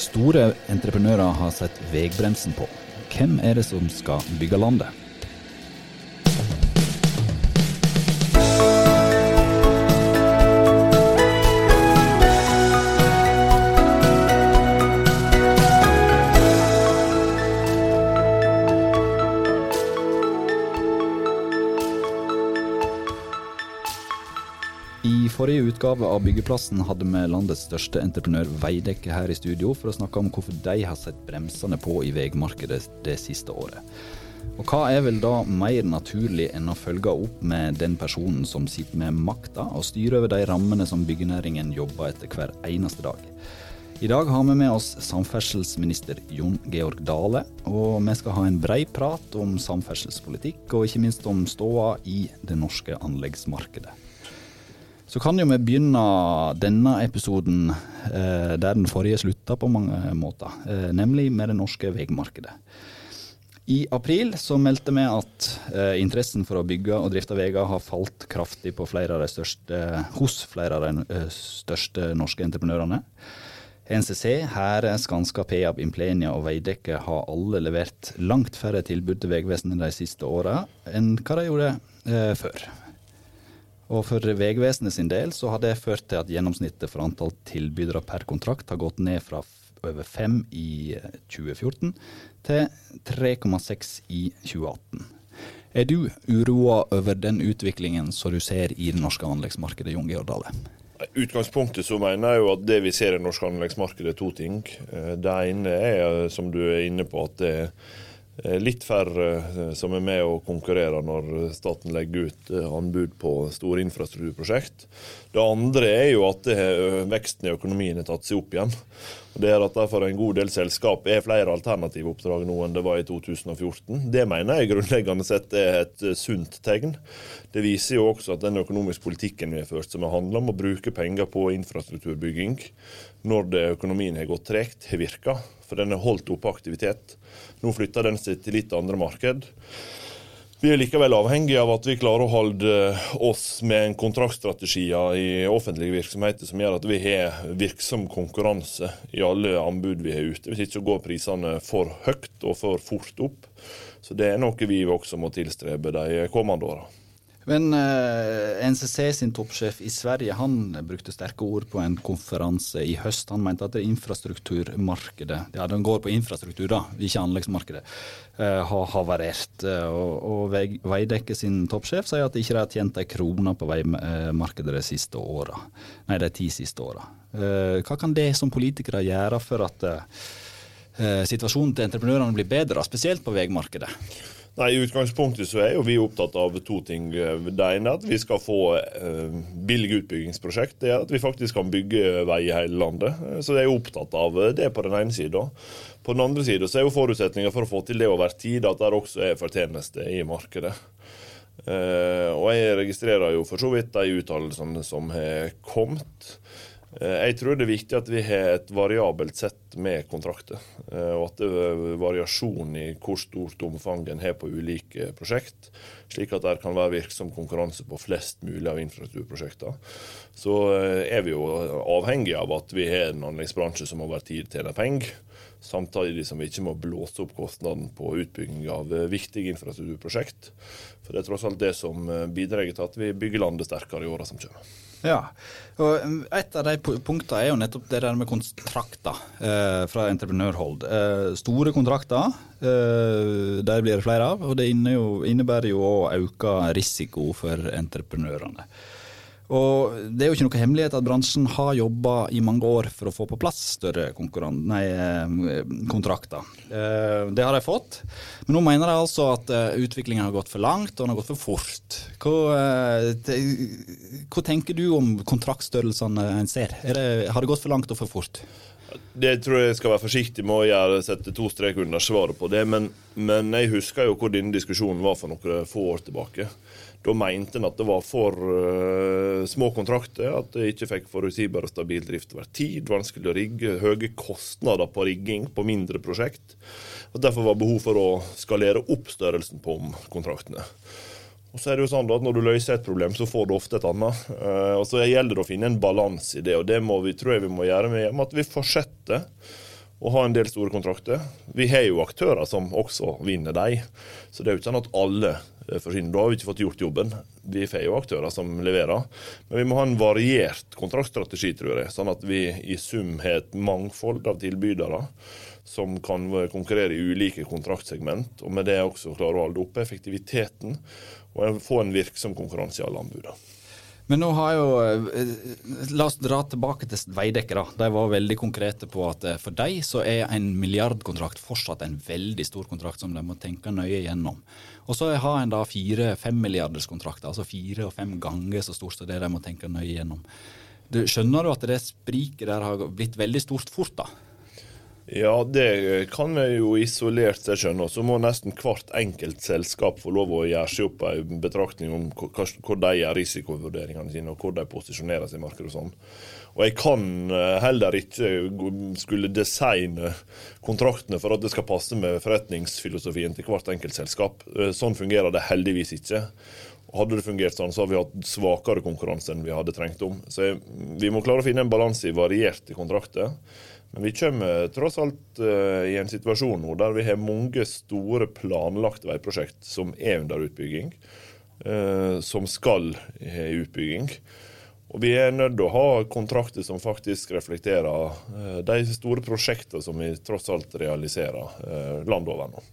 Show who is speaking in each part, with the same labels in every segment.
Speaker 1: Store entreprenører har sett veibremsen på. Hvem er det som skal bygge landet? Utgave av Byggeplassen hadde vi landets største entreprenør Veidekke her i studio for å snakke om hvorfor de har sett bremsene på i veimarkedet det siste året. Og hva er vel da mer naturlig enn å følge opp med den personen som sitter med makta og styrer over de rammene som byggenæringen jobber etter hver eneste dag. I dag har vi med oss samferdselsminister Jon Georg Dale, og vi skal ha en brei prat om samferdselspolitikk, og ikke minst om ståa i det norske anleggsmarkedet. Så kan jo vi begynne denne episoden eh, der den forrige slutta på mange måter, eh, nemlig med det norske veimarkedet. I april så meldte vi at eh, interessen for å bygge og drifte veier har falt kraftig flere største, hos flere av de eh, største norske entreprenørene. NCC, Hære, Skanska, Peab, Implenia og Veidekke har alle levert langt færre tilbud til Vegvesenet de siste åra enn hva de gjorde eh, før. Og for Vegvesenet sin del så har det ført til at gjennomsnittet for antall tilbydere per kontrakt har gått ned fra over fem i 2014 til 3,6 i 2018. Er du uroa over den utviklingen som du ser i det norske anleggsmarkedet, Jon Georg Dale?
Speaker 2: I utgangspunktet så mener jeg jo at det vi ser i det norske anleggsmarkedet, er to ting. Det ene er, som du er inne på, at det er litt færre som er med og konkurrerer når staten legger ut anbud på store infrastrukturprosjekt. Det andre er jo at veksten i økonomien har tatt seg opp igjen. Det er at Derfor en god del selskap er flere alternative oppdrag nå enn det var i 2014. Det mener jeg grunnleggende sett er et sunt tegn. Det viser jo også at den økonomiske politikken vi har ført, som handla om å bruke penger på infrastrukturbygging når det økonomien har gått tregt, har virka. For den har holdt oppe aktivitet. Nå flytter den seg til litt andre marked. Vi er likevel avhengig av at vi klarer å holde oss med en kontraktstrategier i offentlige virksomheter som gjør at vi har virksom konkurranse i alle anbud vi har ute. Hvis ikke går prisene for høyt og for fort opp. Så det er noe vi også må tilstrebe de kommende åra.
Speaker 1: Men uh, NCC sin toppsjef i Sverige han brukte sterke ord på en konferanse i høst. Han mente at det infrastrukturmarkedet, ja den går på infrastruktur da, ikke anleggsmarkedet, uh, har havarert. Uh, og, og Veidekke sin toppsjef sier at de ikke har tjent ei krone på veimarkedet de siste åra. Nei, de ti siste åra. hva kan det som politikere gjøre for at situasjonen til entreprenørene blir bedre, spesielt på veimarkedet?
Speaker 2: Nei, I utgangspunktet så er jo vi opptatt av to ting. Det ene er at vi skal få eh, billige utbyggingsprosjekt. Det er at vi faktisk kan bygge vei i hele landet. Så jeg er opptatt av det på den ene sida. På den andre sida er jo forutsetninga for å få til det over tid at det også er fortjeneste i markedet. Eh, og jeg registrerer jo for så vidt de uttalelsene som har kommet. Jeg tror det er viktig at vi har et variabelt sett med kontrakter. Og at det er variasjon i hvor stort omfang en har på ulike prosjekt. Slik at det kan være virksom konkurranse på flest mulig av infrastrukturprosjektene. Så er vi jo avhengige av at vi har en anleggsbransje som over tid tjener penger. Samtidig som vi ikke må blåse opp kostnaden på utbygging av viktige infrastrukturprosjekt. For det er tross alt det som bidrar til at vi bygger landet sterkere i åra som kommer.
Speaker 1: Ja, og Et av de punktene er jo nettopp det der med kontrakter eh, fra entreprenørhold. Eh, store kontrakter, eh, de blir det flere av. Og det innebærer jo å øke risiko for entreprenørene. Og Det er jo ikke noe hemmelighet at bransjen har jobba i mange år for å få på plass større nei, eh, kontrakter. Eh, det har de fått, men nå mener de altså at eh, utviklingen har gått for langt og den har gått for fort. Hva, hva tenker du om kontraktstørrelsene en ser? Det, har det gått for langt og for fort?
Speaker 2: Det tror jeg skal være forsiktig med å gjøre, sette to strek under svaret på det. Men, men jeg husker jo hvor denne diskusjonen var for noen få år tilbake. Da mente en at det var for uh, små kontrakter, at det ikke fikk forutsigbar og stabil drift over tid, vanskelig å rigge, høye kostnader på rigging på mindre prosjekt. og Derfor var behov for å skalere opp størrelsen på kontraktene. Og så er det jo sånn at Når du løser et problem, så får du ofte et annet. Uh, og Så gjelder det å finne en balanse i det, og det vi, tror jeg vi må gjøre med at vi fortsetter å ha en del store kontrakter. Vi har jo aktører som også vinner de, så det er jo ikke sånn at alle eh, forsvinner. Da har vi ikke fått gjort jobben. Vi får jo aktører som leverer, men vi må ha en variert kontraktstrategi, tror jeg. Sånn at vi i sum har et mangfold av tilbydere som kan konkurrere i ulike kontraktsegment, og med det også klare å holde oppe effektiviteten og få en virksom konkurranse i alle anbudene.
Speaker 1: Men nå har jo eh, La oss dra tilbake til Veidekke. da. De var veldig konkrete på at eh, for dem så er en milliardkontrakt fortsatt en veldig stor kontrakt som de må tenke nøye gjennom. Og så har en da fire-fem milliarderskontrakter, altså fire og fem ganger så stort som det de må tenke nøye gjennom. Du, skjønner du at det spriket der har blitt veldig stort fort, da?
Speaker 2: Ja, det kan vi jo isolert seg skjønne. Så må nesten hvert enkelt selskap få lov å gjøre seg opp en betraktning om hvor de gjør risikovurderingene sine, og hvor de posisjonerer seg i markedet og sånn. Og jeg kan eh, heller ikke skulle designe kontraktene for at det skal passe med forretningsfilosofien til hvert enkelt selskap. Eh, sånn fungerer det heldigvis ikke. Hadde det fungert sånn, så hadde vi hatt svakere konkurranse enn vi hadde trengt om. Så vi må klare å finne en balanse i varierte kontrakter. Men vi kommer tross alt uh, i en situasjon nå der vi har mange store planlagte veiprosjekt som er under utbygging, uh, som skal ha utbygging. Og vi er nødt til å ha kontrakter som faktisk reflekterer de store prosjektene som vi tross alt realiserer landet over nå.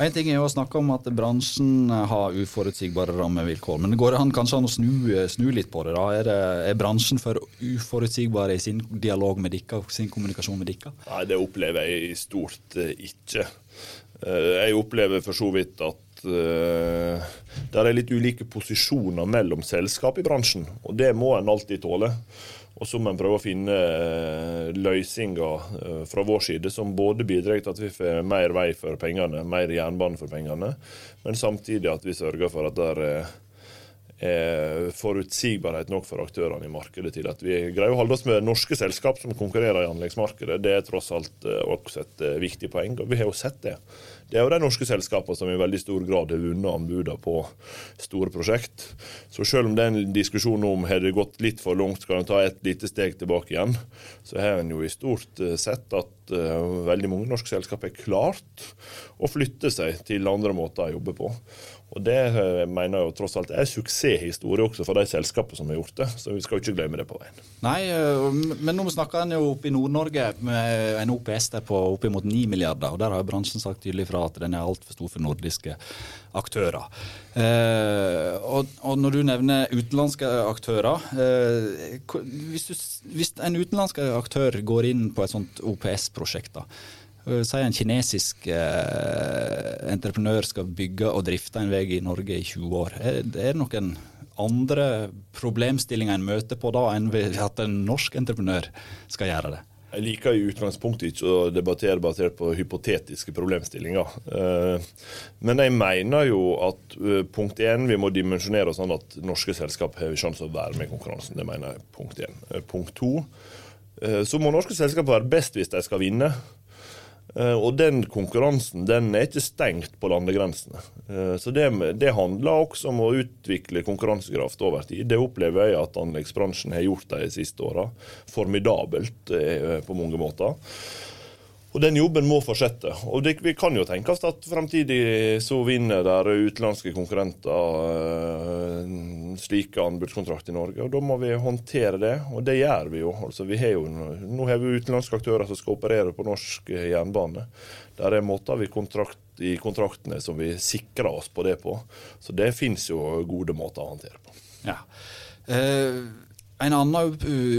Speaker 1: En ting er jo å snakke om at bransjen har uforutsigbare rammevilkår. Men det går an kanskje an å snu, snu litt på det? da? Er, det, er, bransjen for uforutsigbar i sin dialog med dere og sin kommunikasjon med dere?
Speaker 2: Nei, det opplever jeg i stort eh, ikke. Eh, jeg opplever for så vidt at det er litt ulike posisjoner mellom selskap i bransjen, og det må en alltid tåle. Og så må en prøve å finne eh, løsninger eh, fra vår side som både bidrar til at vi får mer vei for pengene, mer jernbane for pengene, men samtidig at vi sørger for at det er forutsigbarhet nok for aktørene i markedet til at vi greier å holde oss med norske selskap som konkurrerer i anleggsmarkedet. Det er tross alt eh, også et viktig poeng, og vi har jo sett det. Det er jo de norske selskapene som i veldig stor grad har vunnet anbudene på store prosjekt. Så selv om den diskusjonen en om har det gått litt for langt, skal en ta et lite steg tilbake igjen, så har en jo i stort eh, sett at uh, veldig mange norske selskap har klart å flytte seg til andre måter å jobbe på. Og Det eh, mener jeg jo tross alt er suksesshistorie også for de selskapene som har gjort det. Så vi skal jo ikke glemme det på veien.
Speaker 1: Nei, eh, men nå snakker en jo oppe i Nord-Norge med en OPS der på oppimot 9 milliarder. og Der har bransjen sagt tydelig fra at den er altfor stor for nordiske aktører. Eh, og, og, når du nevner utenlandske aktører eh, hvis, du, hvis en utenlandsk aktør går inn på et sånt OPS-prosjekt, da, si en kinesisk eh, entreprenør skal bygge og drifte en vei i Norge i 20 år. Er, er det noen andre problemstillinger en møter på da, enn at en norsk entreprenør skal gjøre det?
Speaker 2: Jeg liker i utgangspunktet ikke å debattere basert på hypotetiske problemstillinger. Eh, men jeg mener jo at eh, punkt én, vi må dimensjonere oss sånn at norske selskap har sjanse å være med i konkurransen. Det mener jeg punkt én. Punkt to, så må norske selskap være best hvis de skal vinne. Eh, og den konkurransen den er ikke stengt på landegrensene. Eh, så det, det, handler også om å utvikle konkurransekraft over tid. Det opplever jeg at anleggsbransjen har gjort de siste åra. Formidabelt eh, på mange måter. Og Den jobben må fortsette. Og det, Vi kan jo tenke oss at fremtidig så vinner der utenlandske konkurrenter øh, slike anbudskontrakter i Norge. og Da må vi håndtere det, og det gjør vi jo. Altså, vi har jo nå har vi utenlandske aktører som skal operere på norsk jernbane. Der er måter vi kontrakt, i kontraktene som vi sikrer oss på det på. Så det finnes jo gode måter å håndtere på.
Speaker 1: Ja. Uh en annen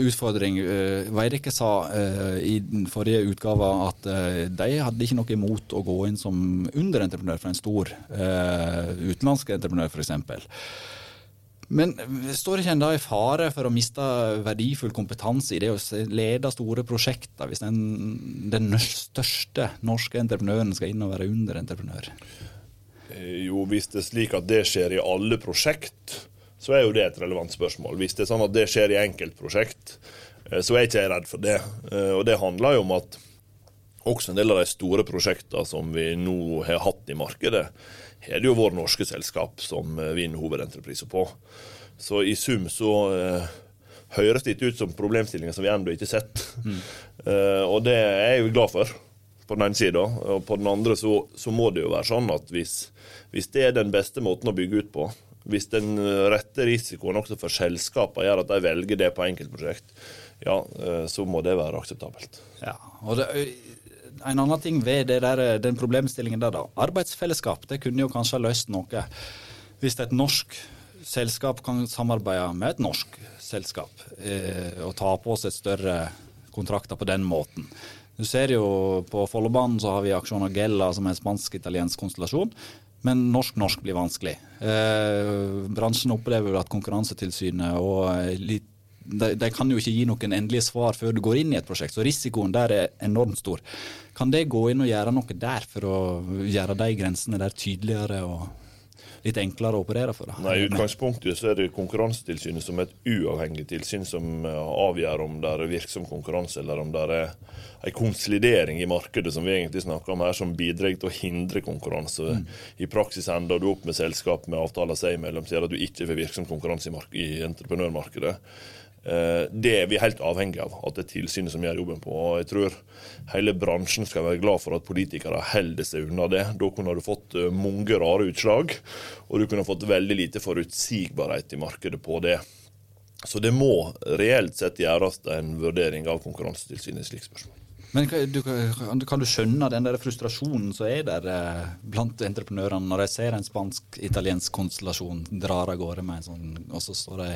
Speaker 1: utfordring. Eh, Veidekke sa uh, i den forrige utgava at uh, de hadde ikke noe imot å gå inn som underentreprenør for en stor utenlandsk entreprenør, f.eks. Men står ikke en da i fare for å miste verdifull kompetanse i det å lede store prosjekter, hvis den, den største norske entreprenøren skal inn og være underentreprenør?
Speaker 2: Jo, hvis det er slik at det skjer i alle prosjekt, så er jo det et relevant spørsmål. Hvis det er sånn at det skjer i enkeltprosjekt, eh, så er ikke jeg redd for det. Eh, og det handler jo om at også en del av de store prosjektene som vi nå har hatt i markedet, har det jo vært norske selskap som eh, vinner hovedentrepriser på. Så i sum så høres det ikke ut som problemstillinger som vi ennå ikke har sett. Mm. Eh, og det er jeg jo glad for, på den ene sida. Og på den andre så, så, må det jo være sånn at hvis, hvis det er den beste måten å bygge ut på, hvis den rette risikoen også for selskapene gjør at de velger det på enkeltprosjekt, ja, eh, så må det være akseptabelt.
Speaker 1: Ja, og det, En annen ting ved der, den problemstillingen der, da. Arbeidsfellesskap det kunne jo kanskje ha løst noe. Hvis et norsk selskap kan samarbeide med et norsk selskap eh, og ta på seg større kontrakter på den måten. Du ser jo På Follobanen så har vi Aksjon Agella, som er en spansk-italiensk konstellasjon. Men norsk-norsk blir vanskelig. Eh, bransjen opplever at Konkurransetilsynet og litt de, de, kan jo ikke gi noen endelige svar før du går inn i et prosjekt, så risikoen der er enormt stor. Kan det gå inn og gjøre noe der for å gjøre de grensene der tydeligere og litt enklere å operere for?
Speaker 2: Nei, I utgangspunktet så er det Konkurransetilsynet som et uavhengig tilsyn som eh, avgjør om det er virksom konkurranse, eller om det er en konsolidering i markedet som vi egentlig snakker om her, som bidrar til å hindre konkurranse. Mm. I praksis ender du opp med selskap med avtaler seg imellom, sier at du ikke får virksom konkurranse i, i entreprenørmarkedet. Eh, det er vi helt avhengig av, at det er tilsynet som gjør jobben på. og Jeg tror hele bransjen skal være glad for at politikere holder seg unna det. Da kunne du fått eh, mange rare utslag, og du kunne fått veldig lite forutsigbarhet i markedet på det. Så det må reelt sett gjøres en vurdering av Konkurransetilsynet i slike spørsmål.
Speaker 1: Men du, kan du skjønne den der frustrasjonen som er der eh, blant entreprenørene, når de ser en spansk-italiensk konstellasjon drar av gårde med en sånn, og så står de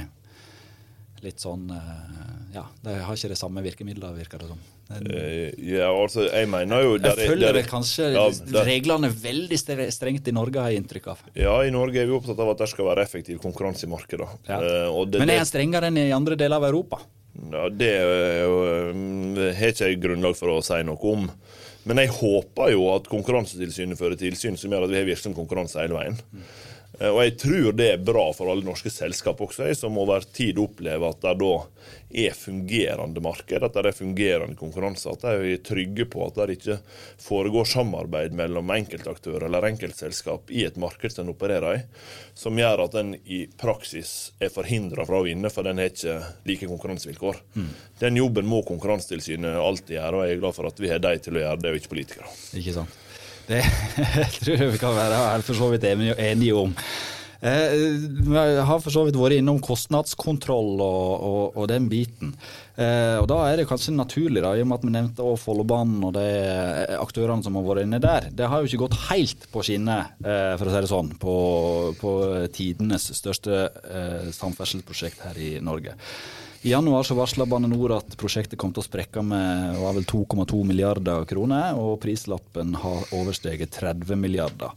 Speaker 1: litt sånn eh, Ja, de har ikke det samme virkemidlet, virker det som.
Speaker 2: Uh, ja, altså, jeg mener jo
Speaker 1: der, Jeg følger der, kanskje ja, der, reglene veldig strengt i Norge, har jeg inntrykk av.
Speaker 2: Ja, i Norge er vi opptatt av at det skal være effektiv konkurranse i markedet.
Speaker 1: Ja. Uh, Men er den strengere enn i andre deler av Europa?
Speaker 2: Ja, Det har ikke jeg grunnlag for å si noe om. Men jeg håper jo at Konkurransetilsynet fører tilsyn som gjør at vi har virksom konkurranse hele veien. Mm. Eh, og jeg tror det er bra for alle norske selskap også, som over tid opplever at det da er fungerende marked, at det er fungerende konkurranse. At de er trygge på at det ikke foregår samarbeid mellom enkeltaktører eller enkeltselskap i et marked som en opererer i, som gjør at en i praksis er forhindra fra å vinne, for den har ikke like konkurransevilkår. Mm. Den jobben må Konkurransetilsynet alltid gjøre, og jeg er glad for at vi har de til å gjøre det, og ikke politikere.
Speaker 1: Ikke sant. Det tror jeg vi kan være for så vidt enige om. Eh, vi har for så vidt vært innom kostnadskontroll og, og, og den biten. Eh, og Da er det kanskje naturlig, da, i og med at vi nevnte Follobanen og de aktørene som har vært inne der. Det har jo ikke gått helt på skinner, eh, for å si det sånn, på, på tidenes største eh, samferdselsprosjekt her i Norge. I januar så varsla Bane Nor at prosjektet kom til å sprekke med 2,2 milliarder kroner, og prislappen har oversteget 30 milliarder.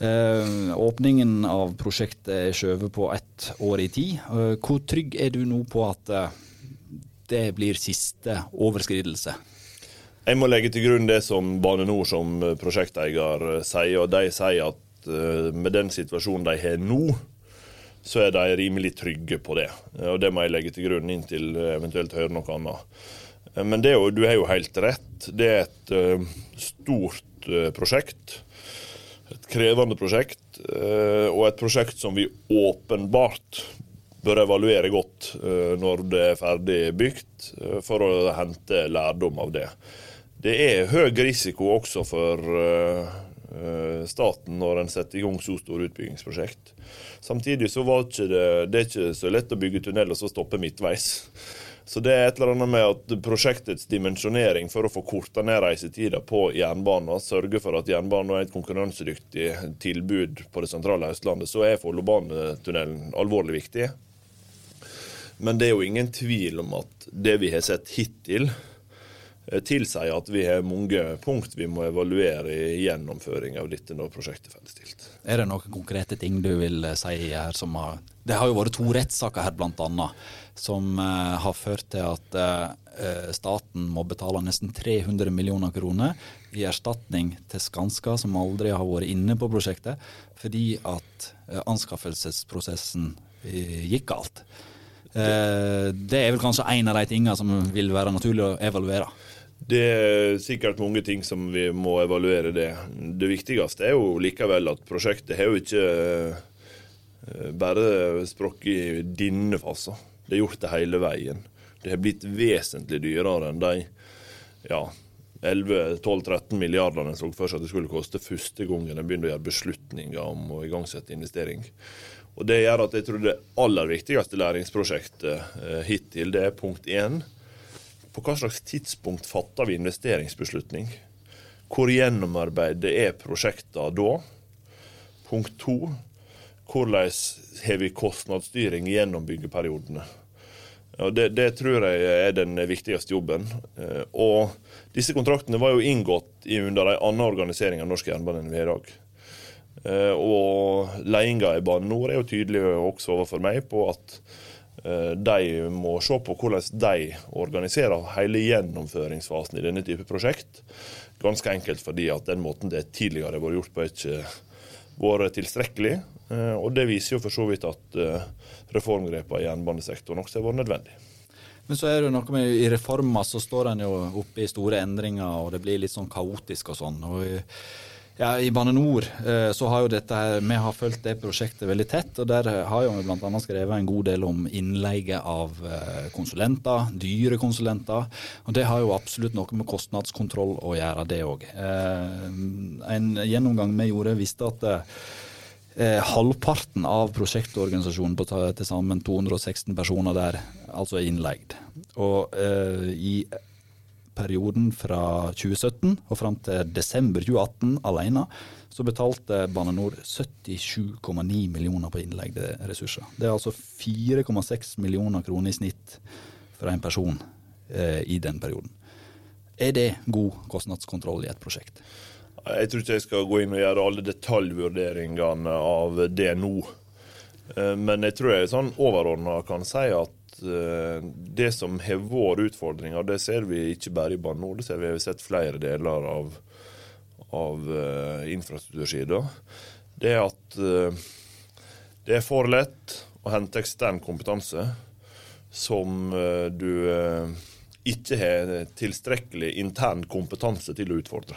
Speaker 1: Eh, åpningen av prosjektet er skjøvet på ett år i tid. Eh, hvor trygg er du nå på at eh, det blir siste overskridelse?
Speaker 2: Jeg må legge til grunn det som Bane Nor som prosjekteier sier, og de sier at eh, med den situasjonen de har nå, så er de rimelig trygge på det. Og Det må jeg legge til grunn inntil eventuelt hører noe annet. Men jo, du har jo helt rett. Det er et uh, stort uh, prosjekt. Et krevende prosjekt. Uh, og et prosjekt som vi åpenbart bør evaluere godt når det er ferdig bygd, for å hente lærdom av det. Det er høy risiko også for staten når en setter i gang så store utbyggingsprosjekt. Samtidig så var ikke det, det er ikke så lett å bygge tunnel og så stoppe midtveis. Så det er et eller annet med at prosjektets dimensjonering for å få korta ned reisetida på jernbanen, sørge for at jernbanen er et konkurransedyktig tilbud på det sentrale Østlandet, så er Follobanetunnelen alvorlig viktig. Men det er jo ingen tvil om at det vi har sett hittil, Eh, tilsier at vi har mange punkt vi må evaluere i gjennomføring av dette når prosjektet er ferdigstilt.
Speaker 1: Er det noen konkrete ting du vil eh, si her som har Det har jo vært to rettssaker her bl.a. som uh, har ført til at staten må betale nesten 300 millioner kroner i erstatning til Skanska, som aldri har vært inne på prosjektet, fordi at anskaffelsesprosessen gikk galt. Det er vel kanskje en av de tingene som vil være naturlig å evaluere.
Speaker 2: Det er sikkert mange ting som vi må evaluere det. Det viktigste er jo likevel at prosjektet har jo ikke eh, bare sprukket i denne fasen. Det er gjort det hele veien. Det har blitt vesentlig dyrere enn de ja, 11-12-13 milliarder som seg at det skulle koste første gangen en begynner å gjøre beslutninger om å igangsette investering. Og Det gjør at jeg tror det aller viktigste læringsprosjektet eh, hittil, det er punkt én. På hva slags tidspunkt fatter vi investeringsbeslutning? Hvor gjennomarbeidet er prosjektene da? Punkt to. Hvordan har vi kostnadsstyring gjennom byggeperiodene? Det, det, tror jeg er den viktigste jobben. Eh, og disse kontraktene var jo inngått under en annen organisering av norsk jernbane enn vi har i dag. Eh, og ledelsen i Bane NOR er jo tydelig også overfor meg på at de må se på hvordan de organiserer hele gjennomføringsfasen i denne type prosjekt. Ganske enkelt fordi at den måten det tidligere har vært gjort på, ikke vært tilstrekkelig. Eh, og det viser jo for så vidt at reformgrepene i jernbanesektoren også har vært nødvendig.
Speaker 1: Men så er det noe med i reformer så står en jo oppe i store endringer, og det blir litt sånn kaotisk og sånn. og ja, I Bane NOR eh, har jo dette vi har fulgt det prosjektet veldig tett. og Der har jo vi bl.a. skrevet en god del om innleie av eh, konsulenter, dyre konsulenter. og Det har jo absolutt noe med kostnadskontroll å gjøre, det òg. Eh, en gjennomgang vi gjorde, viste at halvparten av prosjektorganisasjonen på til sammen 216 personer der, altså er innleid. Og i perioden fra 2017 og fram til desember 2018 alene, så betalte Bane NOR 77,9 millioner på innleide ressurser. Det er altså 4,6 millioner kroner i snitt for en person eh, i den perioden. Er det god kostnadskontroll i et prosjekt?
Speaker 2: Jeg tror ikke jeg skal gå inn og gjøre alle detaljvurderingene av det nå. Eh, men jeg tror jeg sånn overordna kan si at det som har vært utfordringa, det ser vi ikke bare i Bane NOR, det ser vi vi har sett flere deler av, av uh, infrastruktursida. Det er at uh, det er for lett å hente ekstern kompetanse som du ikke har tilstrekkelig intern kompetanse til å utfordre.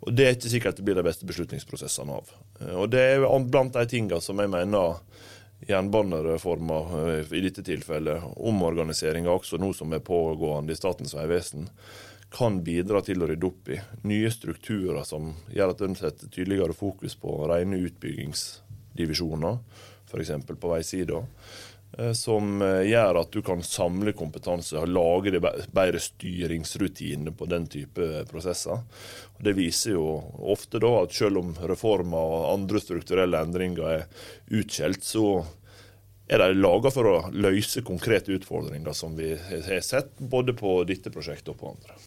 Speaker 2: Og Det er ikke sikkert det blir de beste beslutningsprosessene av. Og Det er blant de tingene som jeg mener jernbanereforma eh, i dette tilfellet, omorganiseringa også nå som er pågående i Statens vegvesen, kan bidra til å rydde opp i nye strukturer som gjør at en setter tydeligere fokus på rene utbyggingsdivisjoner, f.eks. på veisida. Eh, som eh, gjør at du kan samle kompetanse og lage det bedre styringsrutiner på den type prosesser. Det viser jo ofte da at selv om reformer og andre strukturelle endringer er utskjelt, så er de laga for å løse konkrete utfordringer som vi har sett både på dette prosjektet og på andre.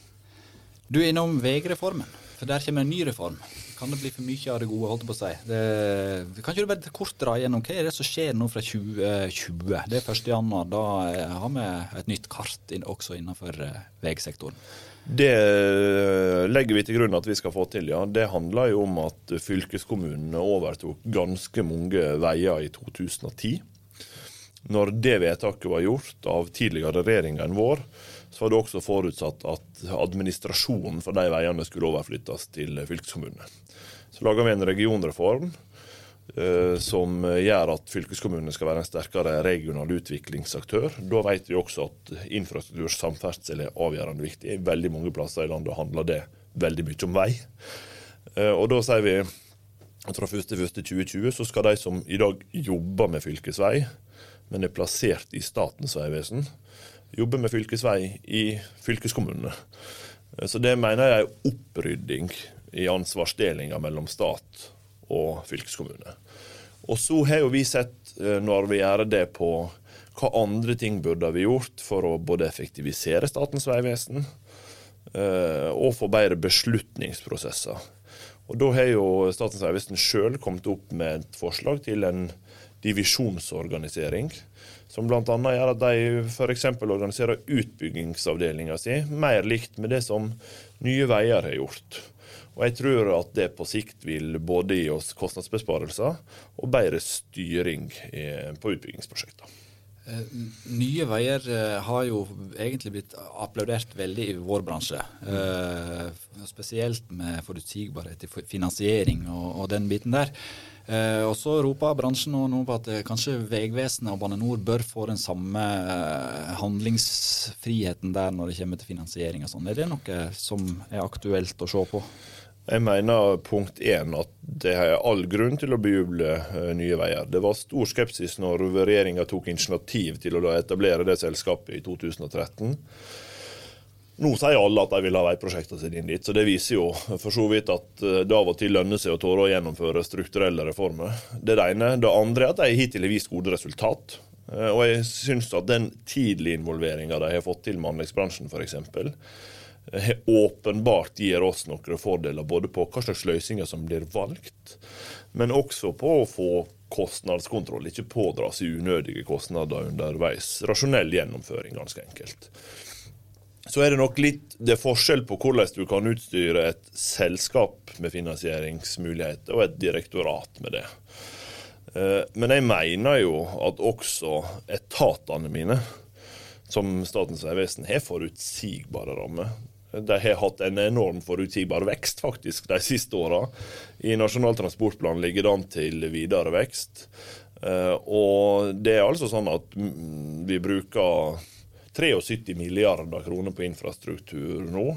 Speaker 1: Du er innom veireformen, for der kommer en ny reform. Kan det bli for mye av det gode, holdt på å si. Det, kan ikke du bare kort dra gjennom hva er det som skjer nå fra 2020? Det er 1. januar. Da eh, har vi et nytt kart også innenfor eh, veisektoren.
Speaker 2: Det eh, legger vi til grunn at vi skal få til, ja. Det handler jo om at fylkeskommunene overtok ganske mange veier i 2010. Når det vedtaket var gjort av tidligere regjeringer enn vår, så var det også forutsatt at administrasjonen for de veiene skulle overflyttes til fylkeskommunene. Så laga vi en regionreform eh, som gjør at fylkeskommunene skal være en sterkere regional utviklingsaktør. Da vet vi også at infrastruktur, samferdsel er avgjørende viktig. I veldig mange plasser i landet handler det veldig mye om vei. Eh, og da sier vi at fra 1.1.2020 så skal de som i dag jobber med fylkesvei, men er plassert i Statens vegvesen, jobber med fylkesvei i fylkeskommunene. Så det mener jeg er opprydding i ansvarsdelinga mellom stat og fylkeskommune. Og så har jo vi sett, eh, når vi gjør det, på hva andre ting burde vi gjort for å både effektivisere Statens vegvesen eh, og få bedre beslutningsprosesser. Og Da har jo Statens vegvesen sjøl kommet opp med et forslag til en divisjonsorganisering som bl.a. gjør at de f.eks. organiserer utbyggingsavdelinga si mer likt med det som Nye Veier har gjort. Og jeg tror at det på sikt vil både gi oss kostnadsbesparelser og bedre styring på utbyggingsprosjekter.
Speaker 1: Eh, Nye Veier eh, har jo egentlig blitt applaudert veldig i vår bransje. Spesielt med forutsigbarhet i finansiering og, den biten der. Eh, og så roper bransjen nå, på at eh, kanskje Vegvesenet og Bane Nor bør få den samme eh, handlingsfriheten der når det kommer til finansiering og sånn. Er det noe som er aktuelt å se på?
Speaker 2: Jeg mener punkt én at det er all grunn til å bejuble uh, Nye Veier. Det var stor skepsis når regjeringa tok initiativ til å etablere det selskapet i 2013. Nå sier alle at de vil ha veiprosjektene sine inn dit, så det viser jo for så vidt at uh, det av og til lønner seg å tåre å gjennomføre strukturelle reformer. Det er det ene. Det andre er at de hittil har vist gode resultat. Uh, og jeg syns at den tidlige involveringa de har fått til med anleggsbransjen, f.eks åpenbart gir oss noen fordeler både på hva slags løsninger som blir valgt, men også på å få kostnadskontroll, ikke pådra seg unødige kostnader underveis. Rasjonell gjennomføring, ganske enkelt. Så er det nok litt det er forskjell på hvordan du kan utstyre et selskap med finansieringsmuligheter og et direktorat med det. Eh, men jeg mener jo at også etatene mine, som Statens vegvesen, har forutsigbare rammer. De har hatt en enorm forutsigbar vekst faktisk de siste åra. I Nasjonal transportplan ligger det an til videre vekst. Eh, og det er altså sånn at vi bruker 73 milliarder kroner på infrastruktur nå.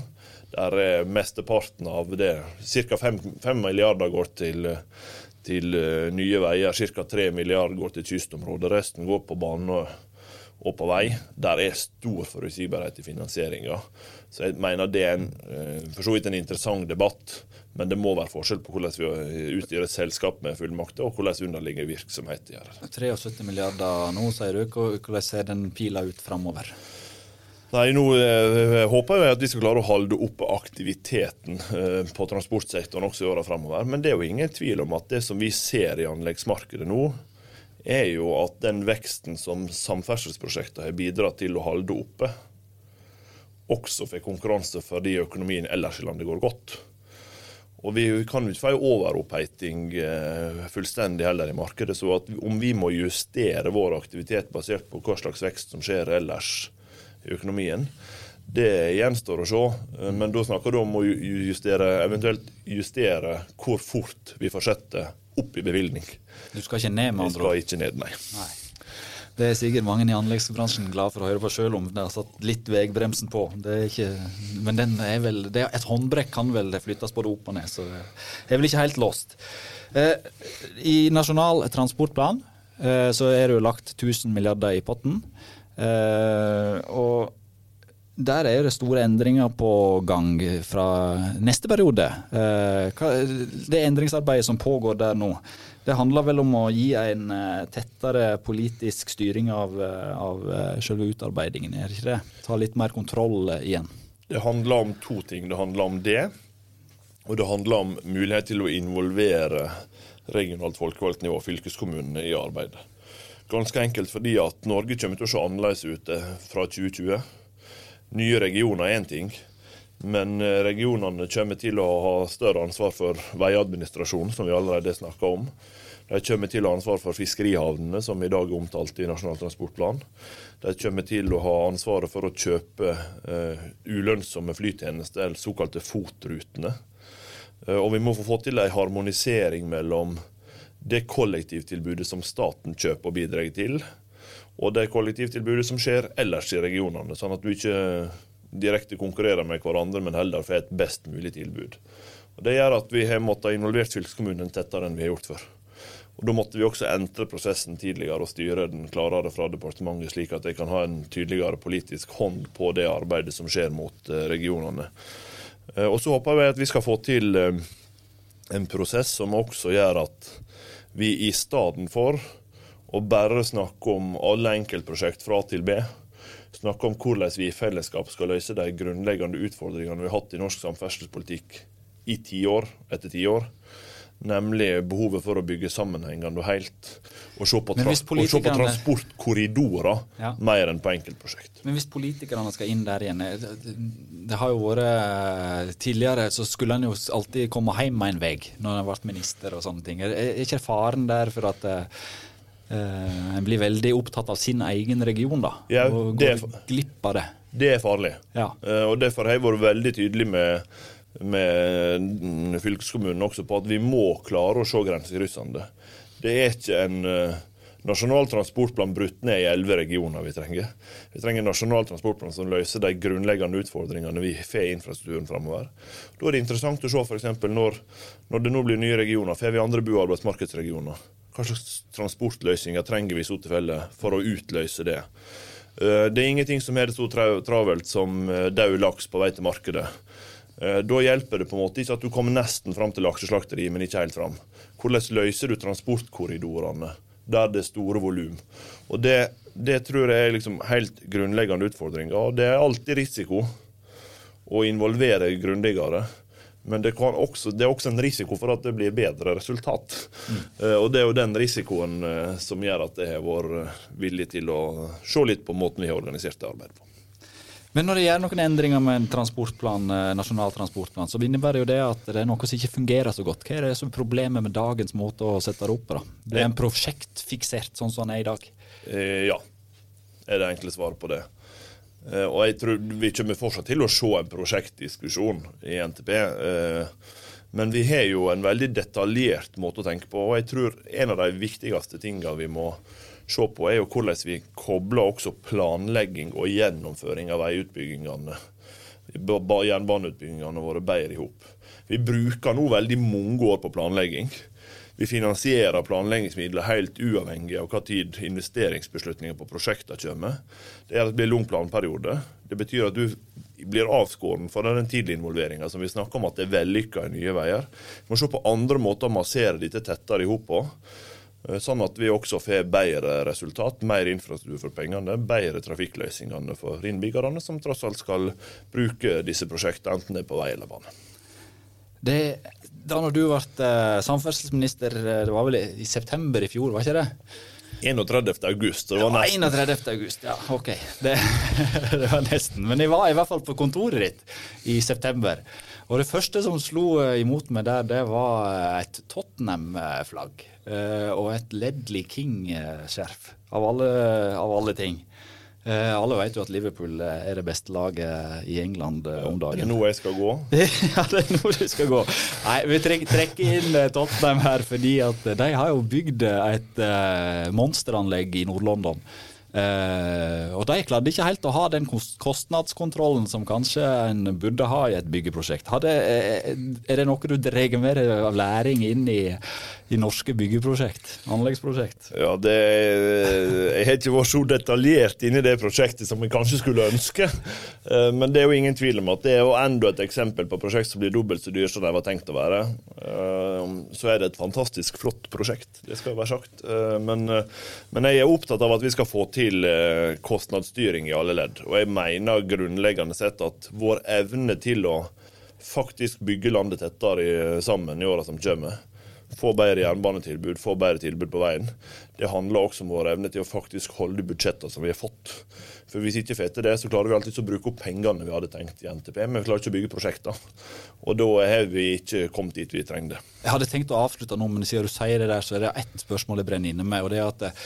Speaker 2: Der er mesteparten av det, ca. 5, 5 milliarder går til, til eh, nye veier, ca. 3 milliarder går til kystområdet. Resten går på bane og på vei. Der er stor forutsigbarhet i finansieringa. Så jeg mener det er en, eh, for så vidt en interessant debatt, men det må være forskjell på hvordan vi utgjør et selskap med fullmakter, og hvordan underliggende virksomhet gjør.
Speaker 1: 73 milliarder nå, sier du. Hvordan ser den pila ut framover?
Speaker 2: Nei, Nå eh, håper jeg at vi skal klare å holde opp aktiviteten eh, på transportsektoren også i åra framover. Men det er jo ingen tvil om at det som vi ser i anleggsmarkedet nå, er jo at den veksten som samferdselsprosjekter har bidratt til å holde oppe, også får konkurranse fordi økonomien ellers i landet går godt. Og vi kan jo ikke få en overoppheiting eh, fullstendig heller i markedet. Så om vi må justere vår aktivitet basert på hva slags vekst som skjer ellers i økonomien, det gjenstår å se. Eh, men da snakker du om å justere, eventuelt justere hvor fort vi fortsetter opp i bevilgning.
Speaker 1: Du skal ikke ned, med
Speaker 2: andre ord? Skal ikke ned, nei. nei.
Speaker 1: Det er sikkert mange i anleggsbransjen glad for å høre på, sjøl om det har satt litt veibremsen på. Det er ikke, men den er vel, er, et håndbrekk kan vel flyttes både opp og ned, så det er vel ikke helt låst. Eh, I Nasjonal transportplan eh, så er det jo lagt 1000 milliarder i potten. Eh, og der er det store endringer på gang fra neste periode. Eh, det endringsarbeidet som pågår der nå, det handler vel om å gi en eh, tettere politisk styring av, eh, av selve utarbeidingen, er det ikke det? Ta litt mer kontroll igjen.
Speaker 2: Det handler om to ting. Det handler om det, og det handler om mulighet til å involvere regionalt folkevalgt nivå, fylkeskommunene, i arbeidet. Ganske enkelt fordi at Norge kommer til å se annerledes ut fra 2020. Nye regioner er én ting, men eh, regionene kommer til å ha større ansvar for veiadministrasjon, som vi allerede snakka om. De kommer til å ha ansvar for fiskerihavnene, som i dag er omtalt i Nasjonal transportplan. De kommer til å ha ansvaret for å kjøpe uh, ulønnsomme flytjenester, eller såkalte FOT-rutene. Uh, og vi må få til en harmonisering mellom det kollektivtilbudet som staten kjøper og bidrar til, og det kollektivtilbudet som skjer ellers i regionene. Sånn at du ikke direkte konkurrerer med hverandre, men heller får et best mulig tilbud. Og Det gjør at vi har måttet involvert fylkeskommunen tettere enn vi har gjort før. Og Da måtte vi også entre prosessen tidligere og styre den klarere fra departementet, slik at de kan ha en tydeligere politisk hånd på det arbeidet som skjer mot eh, regionene. Eh, og Så håper vi at vi skal få til eh, en prosess som også gjør at vi i stedet for og bare snakke om alle enkeltprosjekt fra A til B. Snakke om hvordan vi i fellesskap skal løse de grunnleggende utfordringene vi har hatt i norsk samferdselspolitikk i tiår etter tiår. Nemlig behovet for å bygge sammenhengende og helt. Og se på, trans se på transportkorridorer ja. mer enn på enkeltprosjekt.
Speaker 1: Men hvis politikerne skal inn der igjen Det, det har jo vært Tidligere så skulle en jo alltid komme hjem med en vei når en ble minister og sånne ting. Er ikke faren der for at Uh, en blir veldig opptatt av sin egen region, da. Ja, og går glipp av det.
Speaker 2: Det er farlig. Ja. Uh, og Derfor har jeg vært veldig tydelig med med fylkeskommunen også på at vi må klare å se grensekryssende. Det er ikke en uh, nasjonal transportplan brutt ned i elleve regioner vi trenger. Vi trenger en nasjonal transportplan som løser de grunnleggende utfordringene vi får i infrastrukturen framover. Da er det interessant å se f.eks. Når, når det nå blir nye regioner, får vi andre bo- og arbeidsmarkedsregioner. Hva slags transportløsninger trenger vi i så tilfelle for å utløse det? Uh, det er ingenting som er det så travelt som uh, død laks på vei til markedet. Eh, da hjelper det på en måte ikke at du kommer nesten fram til lakseslakteriet, men ikke helt fram. Hvordan løser du transportkorridorene der det er store volum? Og det, det, tror jeg er liksom helt grunnleggende utfordringer. Og det er alltid risiko å involvere grundigere. Men det, også, det, er også en risiko for at det blir bedre resultat. Mm. Uh, og det er jo den risikoen uh, som gjør at jeg har vært villig til å se litt på måten vi har organisert det arbeidet på.
Speaker 1: Men når det gjør noen endringer med en transportplan, eh, nasjonal transportplan, så innebærer jo det at det er noe som ikke fungerer så godt. Hva er det som er problemet med dagens måte å sette det opp på? Blir en prosjektfiksert sånn som den er i dag?
Speaker 2: Eh, ja, er det enkle svaret på det. Eh, og jeg tror vi kommer fortsatt til å se en prosjektdiskusjon i NTP. Eh, men vi har jo en veldig detaljert måte å tenke på, og jeg tror en av de viktigste tingene vi må se på, er jo hvordan vi kobler også planlegging og gjennomføring av veiutbyggingene, jernbaneutbyggingene våre, bedre i hop. Vi bruker nå veldig mange år på planlegging. Vi finansierer planleggingsmidler helt uavhengig av hva tid investeringsbeslutninger på prosjekter kommer. Det er at det blir lang planperiode. Det betyr at du blir avskåren fra den tidlige involveringa som vi snakker om at det er vellykka i Nye Veier. Vi må se på andre måter å massere dette tettere i hop på. Eh, sånn at vi også får bedre resultat, mer infrastruktur for pengene, bedre trafikkløsningene for innbyggerne, som tross alt skal bruke disse prosjektene, enten det er på vei eller bane.
Speaker 1: Det, da når du ble uh, samferdselsminister, eh, det var vel i september i fjor, var ikke det?
Speaker 2: 31. august. Det var nesten.
Speaker 1: Ja, 31. august, ja, ok. Det, det, var nesten. Men jeg var i hvert fall på kontoret ditt i september. Og det første som slo imot meg der, det var et Tottenham-flagg. Og et Ledley King-skjerf, av, av, alle ting. Uh, alle vet jo at Liverpool eh, er det beste laget i England eh, om dagen.
Speaker 2: Er det nå jeg skal gå?
Speaker 1: ja, det er nå du skal gå. Nei, vi trekker inn Tottenham her fordi at de har jo bygd et monsteranlegg i Nord-London. Uh, og de klarte ikke helt å ha den kostnadskontrollen som kanskje en burde ha i et byggeprosjekt. Hadde, er det noe du drar med deg av læring inn i i norske byggeprosjekt, anleggsprosjekt?
Speaker 2: Ja, det, Jeg har ikke vært så detaljert inni det prosjektet som jeg kanskje skulle ønske. Eh, men det er jo ingen tvil om at det er jo enda et eksempel på prosjekt som blir dobbelt så dyrt som de var tenkt å være. Eh, så er det et fantastisk flott prosjekt, det skal være sagt. Eh, men, men jeg er opptatt av at vi skal få til kostnadsstyring i alle ledd. Og jeg mener grunnleggende sett at vår evne til å faktisk bygge landet tettere sammen i åra som kommer, få bedre jernbanetilbud, få bedre tilbud på veien. Det handler også om vår evne til å faktisk holde budsjettene som vi har fått. For Hvis ikke får til det, så klarer vi alltid å bruke opp pengene vi hadde tenkt i NTP, men vi klarer ikke å bygge prosjekter. Og da har vi ikke kommet dit vi trengte.
Speaker 1: Jeg hadde tenkt å avslutte nå, men siden du sier det der, så er det ett spørsmål jeg brenner inne med. og det er at eh,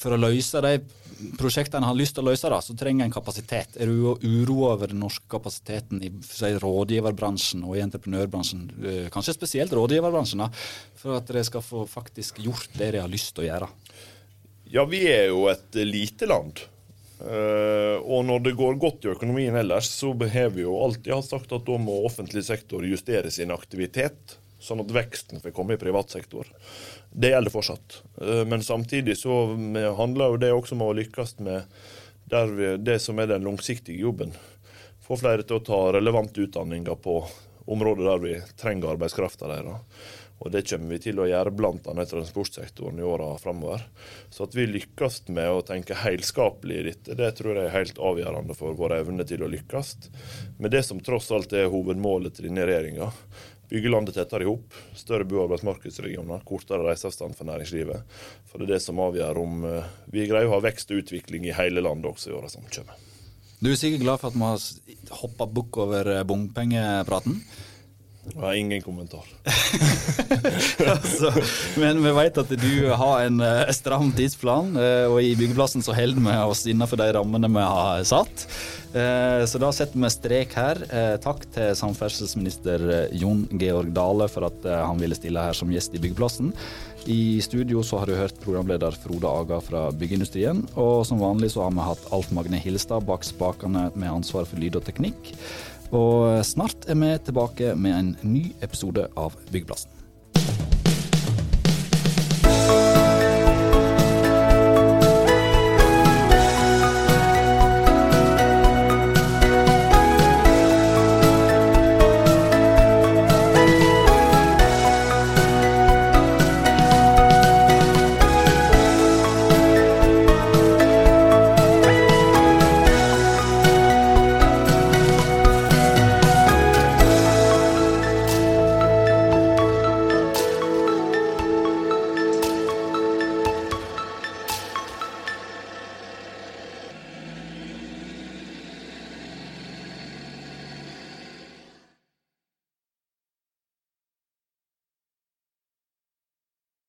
Speaker 1: For å løse de prosjektene en har lyst til å løse, da, så trenger en kapasitet. Er du uro over den norske kapasiteten i si, rådgiverbransjen og i entreprenørbransjen? Eh, kanskje spesielt rådgiverbransjen, da, for at dere skal få faktisk gjort det dere har lyst til å gjøre?
Speaker 2: Ja, vi er jo et lite land. Uh, og når det går godt i økonomien ellers, så har vi jo alltid sagt at da må offentlig sektor justere sin aktivitet, sånn at veksten får komme i privat sektor. Det gjelder fortsatt. Uh, men samtidig så handler jo det også om å lykkes med vi, det som er den langsiktige jobben. Få flere til å ta relevante utdanninger på områder der vi trenger arbeidskrafta deres. Og det kommer vi til å gjøre bl.a. transportsektoren i åra framover. Så at vi lykkes med å tenke helskapelig i dette, det tror jeg er helt avgjørende for vår evne til å lykkes. Med det som tross alt er hovedmålet til denne regjeringa. Bygge landet tettere i hop, større bo- og arbeidsmarkedsregioner, kortere reiseavstand for næringslivet. For det er det som avgjør om eh, vi greier å ha vekst og utvikling i hele landet også i åra som kommer.
Speaker 1: Du er sikkert glad for at vi har hoppa bukk over bompengepraten?
Speaker 2: Jeg har ingen kommentar.
Speaker 1: altså, men vi vet at du har en uh, stram tidsplan, uh, og i byggeplassen så holder vi oss innenfor de rammene vi har satt. Uh, så da setter vi strek her. takk til samferdselsminister Jon Georg Dale for at han ville stille her som gjest i byggeplassen. I studio så har du hørt programleder Frode Aga fra Byggeindustrien. Og som vanlig så har vi hatt Alf Magne Hilstad bak spakene med ansvar for lyd og teknikk. Og snart er vi tilbake med en ny episode av Byggeplassen.